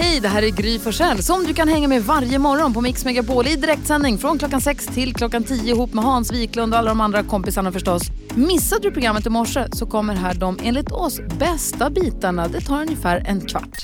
Hej, det här är Gry Forssell som du kan hänga med varje morgon på Mix Megapol i direktsändning från klockan 6 till klockan 10 ihop med Hans Wiklund och alla de andra kompisarna förstås. Missade du programmet i morse så kommer här de enligt oss bästa bitarna. Det tar ungefär en kvart.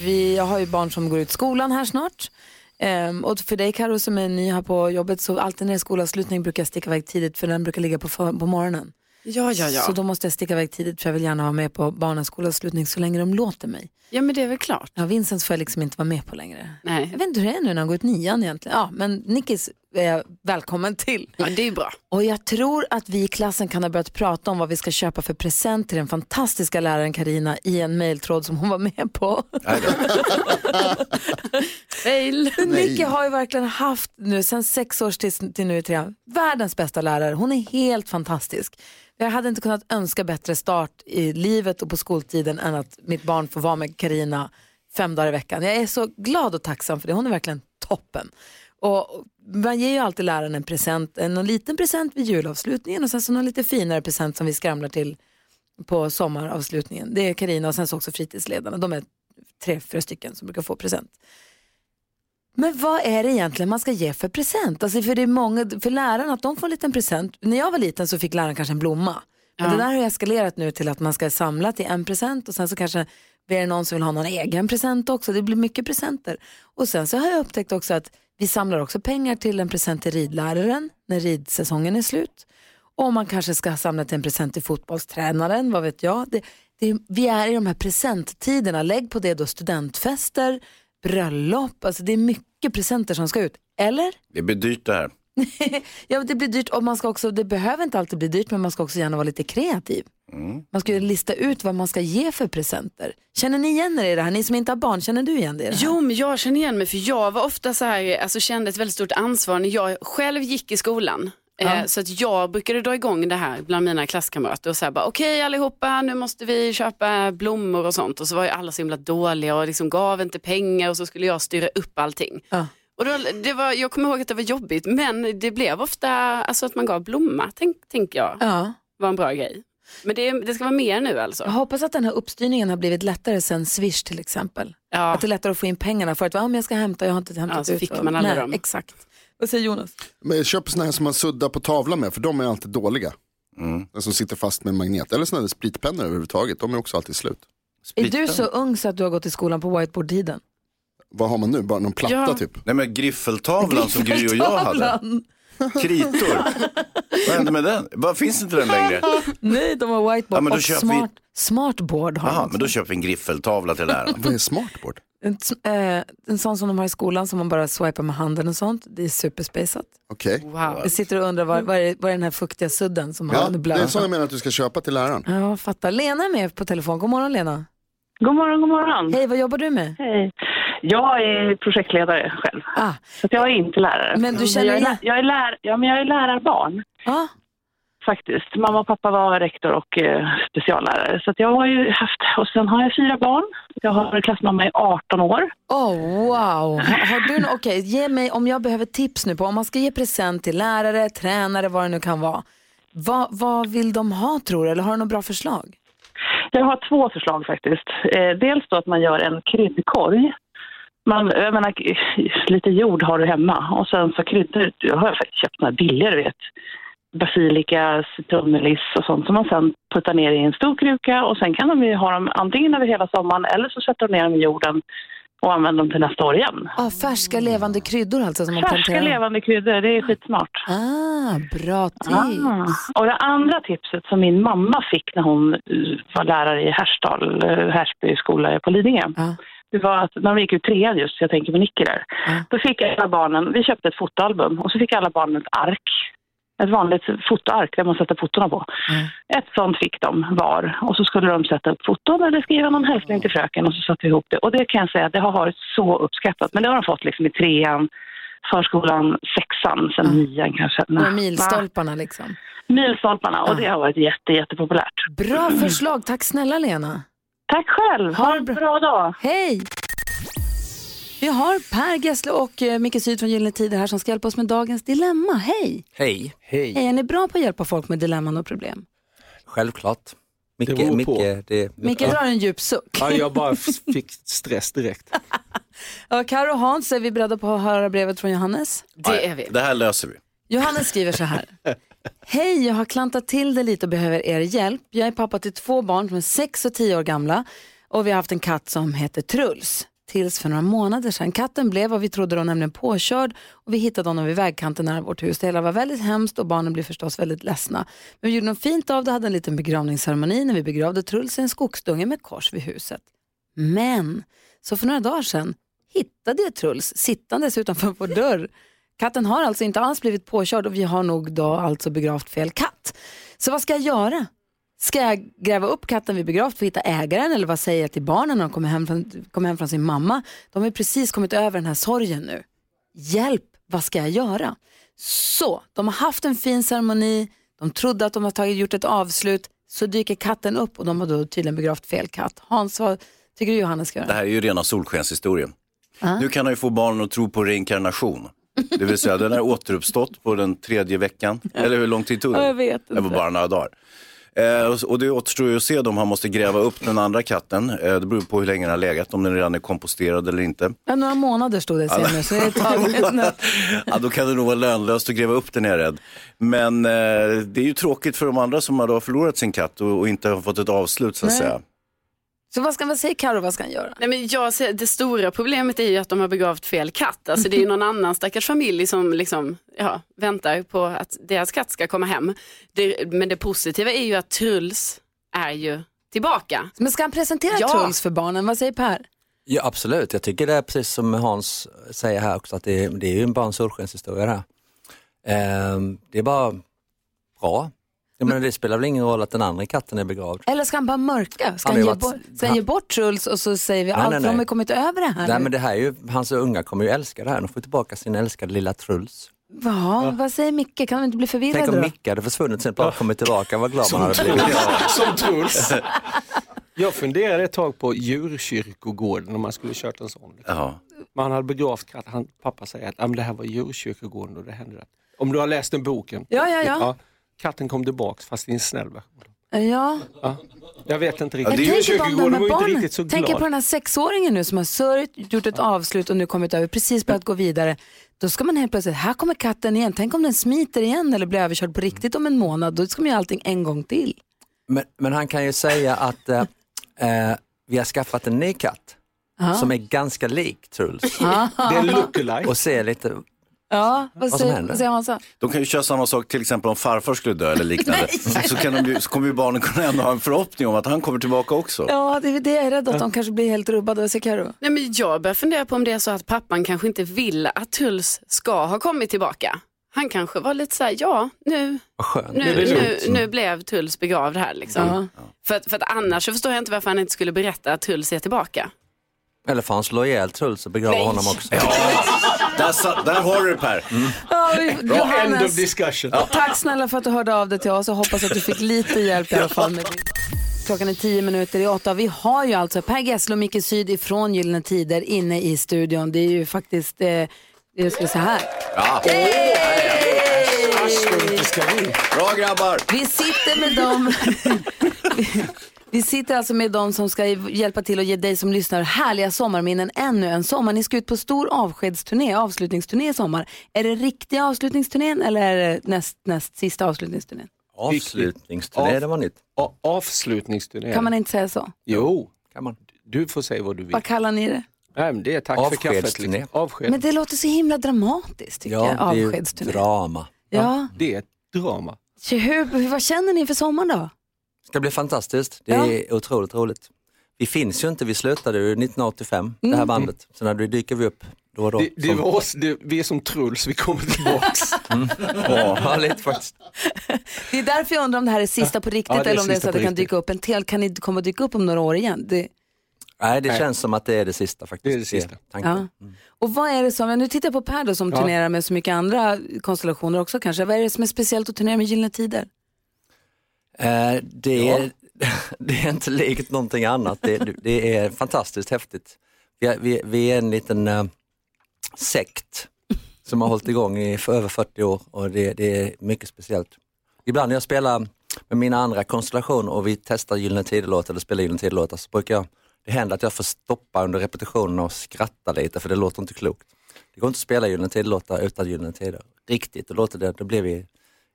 Vi har ju barn som går ut skolan här snart. Ehm, och för dig Karo som är ny här på jobbet så alltid när det är skolavslutning brukar jag sticka iväg tidigt för den brukar ligga på, på morgonen. Ja, ja, ja. Så då måste jag sticka iväg tidigt för jag vill gärna vara med på barnens skolavslutning så länge de låter mig. Ja, men det är väl klart. Ja, Vincents får jag liksom inte vara med på längre. Nej. Jag vet inte hur det är nu när han går ut nian egentligen. Ja, men Nickis jag välkommen till. Ja, det är bra. Och jag tror att vi i klassen kan ha börjat prata om vad vi ska köpa för present till den fantastiska läraren Karina i en mejltråd som hon var med på. Fail. Nicky har ju verkligen haft nu sen sex års till, till nu i trean, världens bästa lärare. Hon är helt fantastisk. Jag hade inte kunnat önska bättre start i livet och på skoltiden än att mitt barn får vara med Karina fem dagar i veckan. Jag är så glad och tacksam för det. Hon är verkligen toppen. Och man ger ju alltid läraren en present, en liten present vid julavslutningen och sen så någon lite finare present som vi skramlar till på sommaravslutningen. Det är Karina och sen så också fritidsledarna. De är tre, fyra stycken som brukar få present. Men vad är det egentligen man ska ge för present? Alltså för, det är många, för lärarna att de får en liten present. När jag var liten så fick läraren kanske en blomma. Men Ja. det där har eskalerat nu till att man ska samla till en present och sen så kanske är det någon som vill ha någon egen present också. Det blir mycket presenter. Och sen så har jag upptäckt också att vi samlar också pengar till en present till ridläraren när ridsäsongen är slut. Och man kanske ska samla till en present till fotbollstränaren, vad vet jag. Det, det, vi är i de här presenttiderna. Lägg på det då studentfester, bröllop. Alltså det är mycket presenter som ska ut. Eller? Det blir dyrt det här. Ja, det blir dyrt och man ska också, det behöver inte alltid bli dyrt men man ska också gärna vara lite kreativ. Man ska ju lista ut vad man ska ge för presenter. Känner ni igen er i det här? Ni som inte har barn, känner du igen det i det här? Jo, men jag känner igen mig för jag var ofta så här, alltså kände ett väldigt stort ansvar när jag själv gick i skolan. Eh, Så att jag brukade dra igång det här bland mina klasskamrater och säga bara okej allihopa nu måste vi köpa blommor och sånt och så var ju alla så himla dåliga och liksom gav inte pengar och så skulle jag styra upp allting. Ja. Och då, det var, jag kommer ihåg att det var jobbigt men det blev ofta alltså att man gav blomma tänk, tänker jag Ja. var en bra grej. Men det, det ska vara mer nu alltså. Jag hoppas att den här uppstyrningen har blivit lättare sen Swish till exempel. Ja. Att det är lättare att få in pengarna för att men jag ska hämta, jag har inte hämtat Ja, så ut. fick man aldrig Nej, dem. Exakt. Vad säger Jonas? Men jag köper såna här som man suddar på tavlan med för de är alltid dåliga. Mm. Den som sitter fast med en magnet. Eller såna där spritpennor överhuvudtaget, de är också alltid slut. Är du så ung så att du har gått i skolan på whiteboard-tiden? Vad har man nu? Bara någon platta Ja. typ? Nej men griffeltavlan som Gry och jag hade. Kritor. Vad hände med den? Vad finns inte den längre? Nej, de har whiteboard Ja, men då och köper vi- smart, smartboard har Jaha, de men då köper vi en griffeltavla till läraren. Vad är smartboard? En, eh, en sån som de har i skolan som man bara swipar med handen och sånt. Det är superspejsat. Okej. Wow. Jag sitter och undrar vad, är, vad är den här fuktiga sudden som Ja, har det blöt? är så jag menar att du ska köpa till läraren. Ja, fattar. Lena är med på telefon. God morgon Lena. God morgon, god morgon. Hej, vad jobbar du med? Hej. Jag är projektledare själv, Ah, så jag är inte lärare. Men du känner jag är, jag är, lär, ja, men jag är lärarbarn ah, faktiskt. Mamma och pappa var rektor och eh, speciallärare. Så jag har ju haft, och sen har jag fyra barn. Jag har klassmamma i 18 år. oh, wow. Har, har du, okej, ge mig, om jag behöver tips nu på om man ska ge present till lärare, tränare, vad det nu kan vara. Vad, vad vill de ha tror du? Eller har du några bra förslag? Jag har två förslag faktiskt. Eh, dels då att man gör en kryddkorg. Man, jag menar, lite jord har du hemma och sen så kryddor. Jag har faktiskt köpt några billiga, du vet. Basilika, citronmeliss och sånt som man sen puttar ner i en stor kruka och sen kan de ju ha dem antingen över hela sommaren eller så sätter de ner dem i jorden och använder dem till nästa år igen. Ah, färska levande kryddor alltså som man Färska planterar? levande kryddor, det är skitsmart. Ah, bra tips. Ah. Och det andra tipset som min mamma fick när hon var lärare i Härstal, eh, Härsby skola på Lidingö. Ja. Det var att när de gick ut trean just, jag tänker på Nicky där. Ja. Då fick alla barnen, vi köpte ett fotoalbum och så fick alla barnen ett ark. Ett vanligt fotoark där man sätter fotona på. Ett sånt fick de var och så skulle de sätta upp foton eller skriva någon hälsning till fröken och så satte vi ihop det. Och det kan jag säga, det har varit så uppskattat. Men det har de fått liksom i trean, förskolan, sexan, sen nian kanske. Här milstolparna liksom. Milstolparna och det har varit jätte, jättepopulärt. Bra förslag, tack snälla Lena. Tack själv, ha en bra dag. Hej! Vi har Per Gessle och eh, Micke Syd från Gyllene Tider här som ska hjälpa oss med dagens dilemma. Hej! Hej. Hej, är ni bra på att hjälpa folk med dilemman och problem? Självklart. Micke, Det. Micke, det, Micke drar en djup suck. Ja, jag bara fick stress direkt. Ja, Karo och Hans, är vi beredda på att höra brevet från Johannes? Det är vi. Det här löser vi. Johannes skriver så här. Hej, jag har klantat till det lite och behöver er hjälp. Jag är pappa till två barn som är sex och tio år gamla och vi har haft en katt som heter Truls. Tills för några månader sedan. Katten blev vad vi trodde då nämligen påkörd och vi hittade honom vid vägkanten nära vårt hus. Det hela var väldigt hemskt och barnen blev förstås väldigt ledsna. Men vi gjorde något fint av det, hade en liten begravningsceremoni när vi begravde Truls i en skogsdunge med kors vid huset. Men, så för några dagar sedan hittade jag Truls sittandes utanför vår dörr. Katten har alltså inte alls blivit påkörd och vi har nog då alltså begravt fel katt. Så vad ska jag göra? Ska jag gräva upp katten vi begravt för att hitta ägaren eller vad säger jag till barnen när de kommer hem från, kommer hem från sin mamma? De har ju precis kommit över den här sorgen nu. Hjälp, vad ska jag göra? Så, de har haft en fin ceremoni, de trodde att de har tagit, gjort ett avslut, så dyker katten upp och de har då tydligen begravt fel katt. Hans, vad tycker du Johannes ska göra? Det här är ju rena solskenshistorien. Ja. Nu kan han ju få barnen att tro på reinkarnation. Det vill säga den har återuppstått på den tredje veckan. Eller hur lång tid tog det? Ja, jag vet Det var inte. bara några dagar. Eh, och- det återstår ju att se om han måste gräva upp den andra katten. Eh, det beror på hur länge den har legat, om den redan är komposterad eller inte. Ja, några månader stod det sen nu, så det är ja, då kan det nog vara lönlöst att gräva upp den är jag rädd. Men eh, det är ju tråkigt för de andra som har förlorat sin katt och, och inte har fått ett avslut så att Nej. säga. Så vad ska man säga Karo, vad ska han göra? Nej, men jag ser, det stora problemet är ju att de har begravt fel katt. Alltså, det är ju någon annan stackars familj som liksom, ja, väntar på att deras katt ska komma hem. Det, men det positiva är ju att Truls är ju tillbaka. Men ska han presentera Ja. Truls för barnen? Vad säger Per? Ja absolut, jag tycker det är precis som Hans säger här också att det, det är ju en solskenshistoria det här. Ehm, det är bara bra. Jag menar, det spelar väl ingen roll att den andra katten är begravd. Eller ska han bara mörka? Ska Han han, ge, ju bort, varit- ska han ge bort Truls och så säger vi Nej, allt nej, för de har kommit över det här Nej nu. men det här är ju, hans unga kommer ju älska det här, de får tillbaka sin älskade lilla Truls. Ja, vad säger Micke? Kan de inte bli förvirrade Tänk om då? Micke hade försvunnit sen bara kommit tillbaka, vad glad man hade blivit. Som Truls. Jag funderade ett tag på djurkyrkogården om man skulle kört en sån. Ja. Man hade begravt katt, han, pappa säger att "Ja, men det här var djurkyrkogården och det hände att om du har läst den boken. Ja, ja, ja. Katten kom tillbaks fast i en snäll version. Ja. Ja. Jag vet inte Jag riktigt. tänker på de inte barnen. Tänker på den här sexåringen nu som har sörjt, gjort ett avslut och nu kommit över, precis börjat gå vidare. Då ska man helt plötsligt, här kommer katten igen, tänk om den smiter igen eller blir överkörd på riktigt om en månad. Då ska man göra allting en gång till. Men, men han kan ju säga att eh, eh, vi har skaffat en ny katt Ja. som är ganska lik Truls. Ja. Det är lookalike. Och ser lite, Ja, vad säger, vad säger Hansa? De kan ju köra samma sak till exempel om farfar skulle dö eller liknande. så, kan de ju, så kommer ju barnen kunna ändå ha en förhoppning om att han kommer tillbaka också. Ja, det är det jag är rädd att de kanske blir helt rubbade. Vad säger Karo? Nej, men jag börjar fundera på om det är så att pappan kanske inte vill att Truls ska ha kommit tillbaka. Han kanske var lite så här, ja nu, nu, nu, nu blev Truls begravd här. Liksom. Ja. För, att, för att annars så förstår jag inte varför han inte skulle berätta att Truls är tillbaka. Eller får han slå ihjäl Truls och begrava honom också. Där, sa- där har du det Per. Ja, vi- Bra, end Johannes, of discussion. tack snälla för att du hörde av dig till oss och hoppas att du fick lite hjälp i alla fall. Med din. Klockan är tio minuter i åtta. Vi har ju alltså Per Gessle och Micke Syd ifrån Gyllene Tider inne i studion. Det är ju faktiskt, eh, jag skulle säga här. Ja. Bra grabbar. Vi sitter med dem. Vi sitter alltså med dem som ska hjälpa till att ge dig som lyssnar härliga sommarminnen ännu en sommar. Ni ska ut på stor avskedsturné, avslutningsturné i sommar. Är det riktiga avslutningsturnén eller är det näst, näst sista avslutningsturnén? Avslutningsturné, det var nytt. A- avslutningsturné. Kan man inte säga så? Jo, kan man. du får säga vad du vill. Vad kallar ni det? Nej, men det är tack för kaffet. Avskedsturné. Liksom. Avsked. Men det låter så himla dramatiskt tycker jag, Ja, det är avskedsturné. drama. Ja. Det är ett drama. Hur, vad känner ni för sommaren då? Ska bli fantastiskt. Det är otroligt roligt. Vi finns ju inte, vi slutade ju 1985, det här Mm. bandet. Så när vi dyker vi upp då och då. Det, det Som- var oss, det, vi är som Truls, vi kommer tillbaks. Ja, lite faktiskt. Det är därför jag undrar om det här är sista på riktigt Ja, det eller om det är så att det kan dyka upp en till. Kan ni komma att dyka upp om några år igen? Det, Nej, det Nej. känns som att det är det sista faktiskt. Det är det sista. Ja. Och vad är det som, nu tittar jag på Per då som Ja. turnerar med så mycket andra konstellationer också kanske. Vad är det som är speciellt att turnera med Gyllene Tider? Eh, det, är, det är inte likt någonting annat. Det, det är fantastiskt häftigt. Vi är, vi, vi är en liten eh, sekt som har hållit igång i för över 40 år och det, det är mycket speciellt. Ibland när jag spelar med mina andra konstellationer och vi testar Gyllene Tider-låtar eller spelar Gyllene Tider-låtar så brukar jag, det händer att jag får stoppa under repetitionen och skratta lite för det låter inte klokt. Det går inte att spela Gyllene Tider-låtar utan Gyllene Tider. Riktigt, då låter det, då blir vi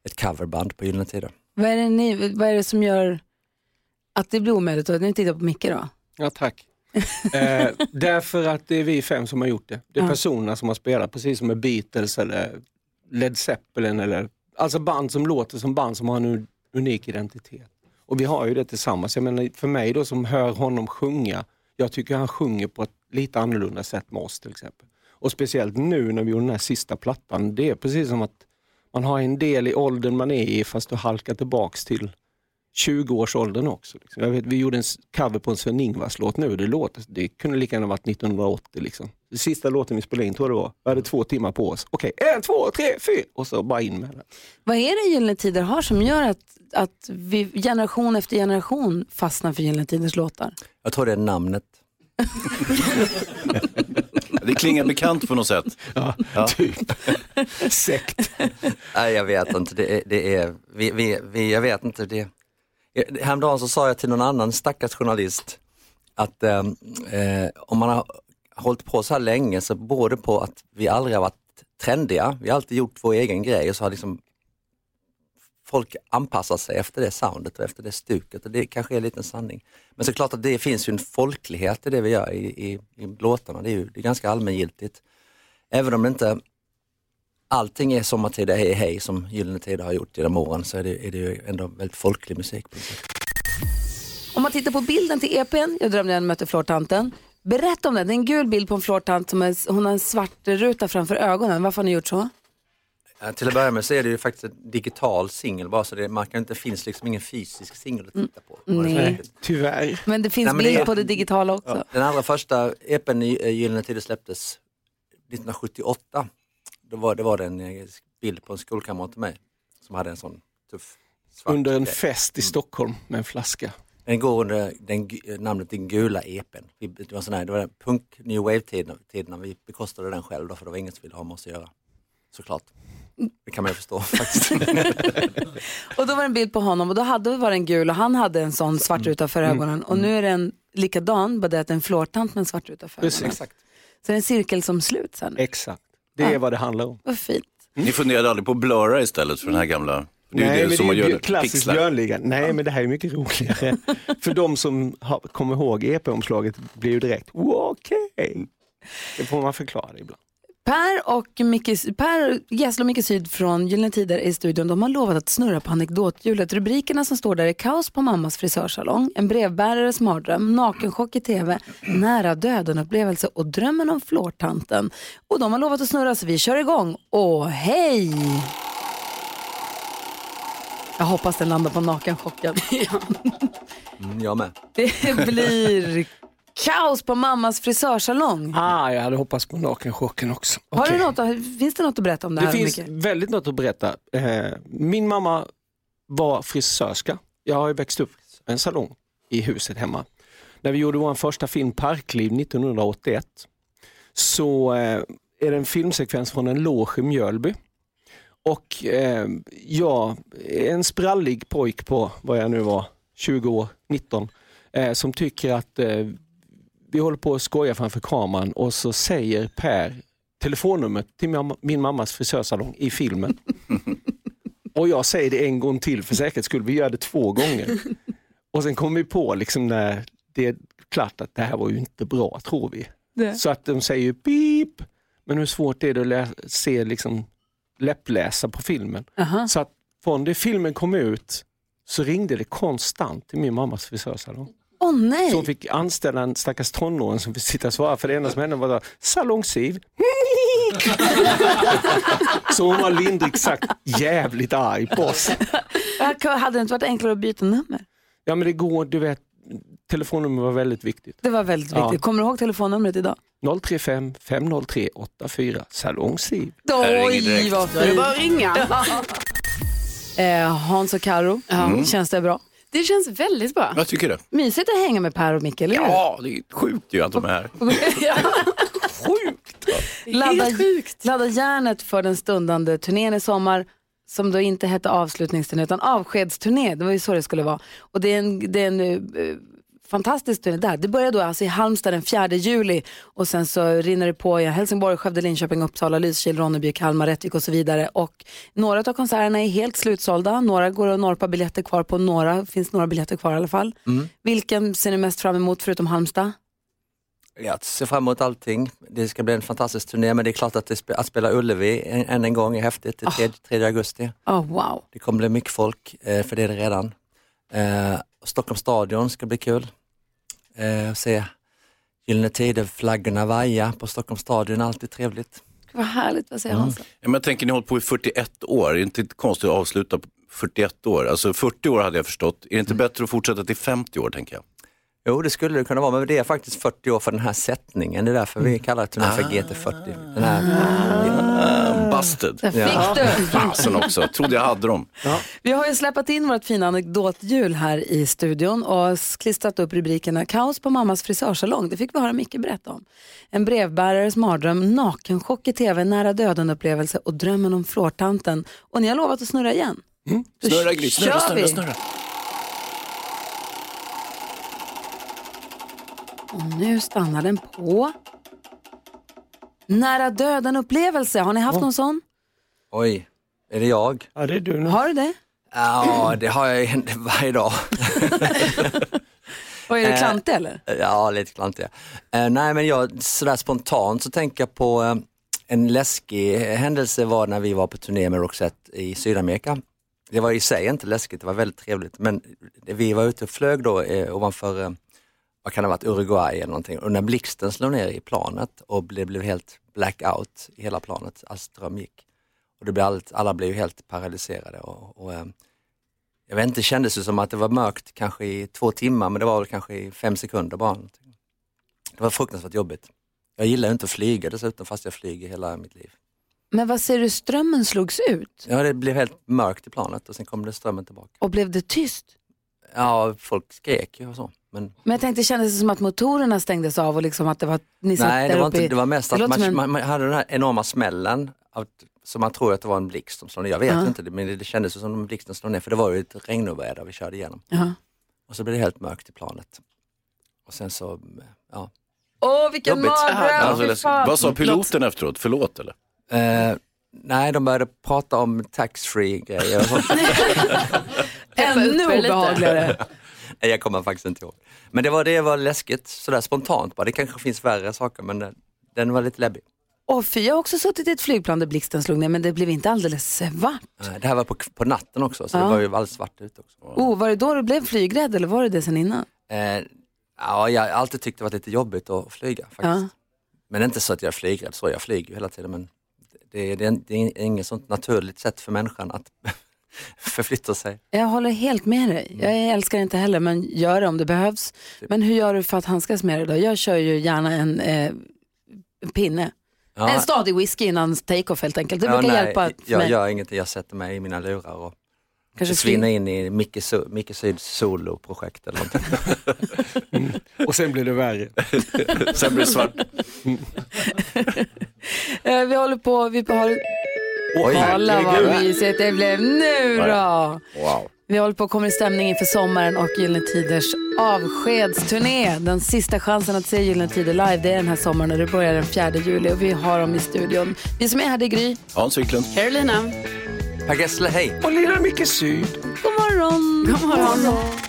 ett coverband på Gyllene Tider. Vad är det, ni, vad är det som gör att det blir omöjligt? Nu tittar jag på Micke då. Ja, tack. eh, därför att det är vi fem som har gjort det. Det är Ja. personerna som har spelat, precis som med Beatles eller Led Zeppelin. Eller, alltså band som låter som band som har en un- unik identitet. Och vi har ju det tillsammans. Jag menar, för mig då som hör honom sjunga, jag tycker han sjunger på ett lite annorlunda sätt med oss till exempel. Och speciellt nu när vi gjorde den här sista plattan, det är precis som att man har en del i åldern man är i fast du halkar tillbaks till 20-årsåldern också. Liksom. Jag vet, vi gjorde en cover på en Sven-Ingvars låt nu. Det, låter, det kunde lika gärna varit 1980. Liksom. Det sista låten vi spelade in tror jag det var. Vi hade två timmar på oss. Okej, en, två, tre, fyra! Och så bara in med det. Vad är det Gyllene Tider har som gör att, att vi generation efter generation fastnar för Gyllene Tiders låtar? Jag tror det är namnet. Det klingar bekant på något sätt. Ja. Typ. Sekt. Nej, jag vet inte. Det är, det är, vi, vi, vi, jag vet inte. Det, häromdagen så sa jag till någon annan stackars journalist att eh, eh, om man har hållit på så här länge så beror det på att vi aldrig har varit trendiga. Vi har alltid gjort vår egen grej och så har liksom folk anpassar sig efter det soundet och efter det stuket och det kanske är en liten sanning. Men såklart att det finns ju en folklighet i det vi gör i, i, i låtarna. Det är ju det är ganska allmängiltigt. Även om det inte allting är sommartid, hej hej som Gyllene Tider har gjort genom åren så är det, är det ju ändå väldigt folklig musik. På sätt. Om man tittar på bilden till EPn, jag drömde jag mötte flortanten. Berätta om den, det är en gul bild på en flortant som är, hon har en svart ruta framför ögonen. Varför har ni gjort så? Ja, till att börja med så är det ju faktiskt en digital singel bara så det, man kan inte, finns liksom ingen fysisk singel att titta på. Nej. Tyvärr. Men det finns Nej, men det bild är- på det digitala också. Ja, den allra första EPn i eh, Gyllene Tider släpptes 1978. Då var, det var det en eh, bild på en skolkamrat till mig som hade en sån tuff svart Under en fest i Stockholm med en flaska. Den går under den, namnet Den gula epen. Vi- Det var, sån här, det var den punk new wave-tiden, vi bekostade den själv då, för det var ingen som ville ha med oss att göra. Såklart. Det kan man ju förstå faktiskt. Och då var det en bild på honom och då hade var den gul och han hade en sån svart ruta för Mm. ögonen. Och nu är den likadan, bara det att det är en flårtant med en svart ruta för Precis. ögonen. Exakt. Så det är en cirkel som sluts här nu. Exakt. Det är vad det handlar om. Vad fint. Ni funderade aldrig på att blurra istället för den här gamla? Det är ju Nej, det men som det är gör klassiskt. Björnligan. Nej, men det här är mycket roligare. För de som har, kommer ihåg EP-omslaget blir ju direkt, "Wow, okej. Det får man förklara ibland. Per och Micke, Per Gessle och Micke Syd från Gyllene Tider är i studion. De har lovat att snurra på anekdothjulet. Rubrikerna som står där är kaos på mammas frisörsalong, en brevbärares mardröm, nakenchock i tv, nära döden-upplevelse och drömmen om flårtanten. Och de har lovat att snurra så vi kör igång. Och hej! Jag hoppas den landar på nakenchocken. Mm, jag med. Det blir kaos på mammas frisörsalong. Ah, jag hade hoppats på nakenchocken också. Har Okej. du något, finns det något att berätta om det, Det här? finns Micke? väldigt något att berätta. Eh, min mamma var frisörska. Jag har ju växt upp i en salong i huset hemma. När vi gjorde vår första film Parkliv 1981 så eh, är det en filmsekvens från en loge i Mjölby. Och eh, jag en sprallig pojk på vad jag nu var, 20 år, 19, eh, som tycker att eh, vi håller på att skoja framför kameran och så säger Per telefonnumret till min, mammas frisörsalong i filmen. och jag säger det en gång till för säkerhets skull, vi gör det två gånger. Och sen kommer vi på liksom när det är klart att det här var ju inte bra, tror vi. Det. Så att de säger pip, men hur svårt är det att lä- se liksom läppläsa på filmen? Aha. Så att från det filmen kom ut så ringde det konstant till min mammas frisörsalong. Åh nej! Så hon fick anställa en stackars tonåring som fick sitta och svara för det enda som hände var salongsiv. så hon var lindrigt sagt jävligt arg på oss. Hade det inte varit enklare att byta nummer? Ja men det går, du vet, telefonnummer var väldigt viktigt. Det var väldigt Ja. viktigt. Kommer du ihåg telefonnumret idag? 035 503 84 Salongsliv. Oj, vad Då är det bara att fint. ringa. Eh, Hans och Karo, Mm. känns det bra? Det känns väldigt bra. Jag tycker det. Mysigt att hänga med Per och Micke, eller hur? Ja, det är sjukt ju att de är här. ladda, Helt sjukt. ladda järnet för den stundande turnén i sommar som då inte hette avslutningsturné utan avskedsturné. Det var ju så det skulle vara. Och det är en, det är en eh, fantastisk turné där. Det börjar då alltså i Halmstad den 4 juli och sen så rinner det på i Helsingborg, Skövde, Linköping, Uppsala, Lysekil, Ronneby, Kalmar, Rättvik och så vidare. Och några av konserterna är helt slutsålda. Några går att norpa biljetter kvar på. Några finns några biljetter kvar i alla fall. Vilken ser ni mest fram emot förutom Halmstad? Jag ser fram emot allting. Det ska bli en fantastisk turné men det är klart att, det spe, att spela Ullevi än en gång är häftigt. Det är 3, 3 augusti. Oh, wow. Det kommer bli mycket folk, eh, för det är det redan. Eh, Stockholms stadion ska bli kul. Eh, se Gyllene Tider, flaggorna vaja på Stockholms stadion, alltid trevligt. Vad härligt, vad säger Hans? Ja, men jag tänker, ni har hållit på i 41 år. Det är inte konstigt att avsluta på 41 år. Alltså 40 år hade jag förstått. Är det inte bättre att fortsätta till 50 år, tänker jag? Jo, det skulle det kunna vara, men det är faktiskt 40 år för den här sättningen. Det är därför vi kallar turnén för GT40. Den här, Ah, busted. Där fick du. Fasen också, trodde jag hade dem. Vi har ju släppt in vårt fina anekdothjul här i studion och klistrat upp rubrikerna Kaos på mammas frisörsalong. Det fick vi höra mycket berätta om. En brevbärares mardröm, nakenchock i tv, nära döden-upplevelse och drömmen om flårtanten. Och ni har lovat att snurra igen. Då Snurra, Gry, snurra, snurra, snurra. Och nu stannar den på nära döden-upplevelse. Har ni haft någon sån? oj, är det jag? Ja, det är du nu. Har du det? Ja, det har jag ju varje dag. Och är du Eh, klantig eller? Ja, lite klantiga. Eh, nej, men jag sådär spontant så tänker jag på eh, en läskig händelse var när vi var på turné med Roxette i Sydamerika. Det var i sig inte läskigt, det var väldigt trevligt, men vi var ute och flög då eh, ovanför, vad kan det ha varit, Uruguay eller någonting och när blixten slog ner i planet och det blev helt blackout i hela planet, all ström gick. Och det blev allt, alla blev helt paralyserade och, och eh, jag vet inte, det kändes som att det var mörkt kanske i två timmar men det var väl kanske i fem sekunder bara. någonting. Det var fruktansvärt jobbigt. Jag gillar inte att flyga dessutom fast jag flyger hela mitt liv. Men vad säger du, strömmen slogs ut Ja, det blev helt mörkt i planet och sen kom det strömmen tillbaka. och blev det tyst? Ja, folk skrek ju och så. Men Men jag tänkte, kändes det som att motorerna stängdes av och liksom att det var, ni satt nej, där det var, uppe inte, i- det var mest Det att man, som en- man, man hade den här enorma smällen. Av, så man tror att det var en blixt som slog ner. Jag vet Ja. inte, men det, det kändes som om blixten slog ner för det var ju ett regnoväder vi körde igenom. Ja. Och så blev det helt mörkt i planet. Och sen så, ja. Åh, vilken Jobbigt. mardröm! Alltså, fan. Vad sa piloten efteråt? Förlåt eller? Eh, nej, de började prata om taxfree grejer. Ännu obehagligare. Nej, jag kommer faktiskt inte ihåg. Men det var, det var läskigt, sådär spontant bara. Det kanske finns värre saker men den, den var lite läbbig. Och fy, jag har också suttit i ett flygplan där blixten slog ner men det blev inte alldeles svart. Eh, Det här var på, på natten också så Ja. det var ju svart ute också. Oh, var det då du blev flygrädd eller var det det sen innan? Eh, ja, jag har alltid tyckt det varit lite jobbigt att flyga faktiskt. Ja. Men inte så att jag är flygrädd, så jag flyger ju hela tiden men det, det, det är inget sånt naturligt sätt för människan att förflytta sig. Jag håller helt med dig. Jag älskar inte heller men gör det om det behövs. Men hur gör du för att handskas med det då? Jag kör ju gärna en eh, pinne. Ja. En stadig whisky innan take-off helt enkelt. Det Ja, brukar nej, hjälpa. Jag mig. gör ingenting, jag sätter mig i mina lurar och Kanske försvinner in i Micke, Micke Syds soloprojekt eller någonting. Och sen blir det värre. Sen blir det svart. Eh, vi håller på, vi har... Oj, Kolla vad mysigt det blev nu då. Wow. Vi håller på att komma i stämning inför sommaren och Gyllene Tiders avskedsturné. Den sista chansen att se Gyllene Tider live det är den här sommaren och det börjar den 4 juli och vi har dem i studion. Vi som är här det är Gry. Hans Wiklund. Carolina. Per Gessle, hej! Och lilla Micke Syd. God morgon! God morgon.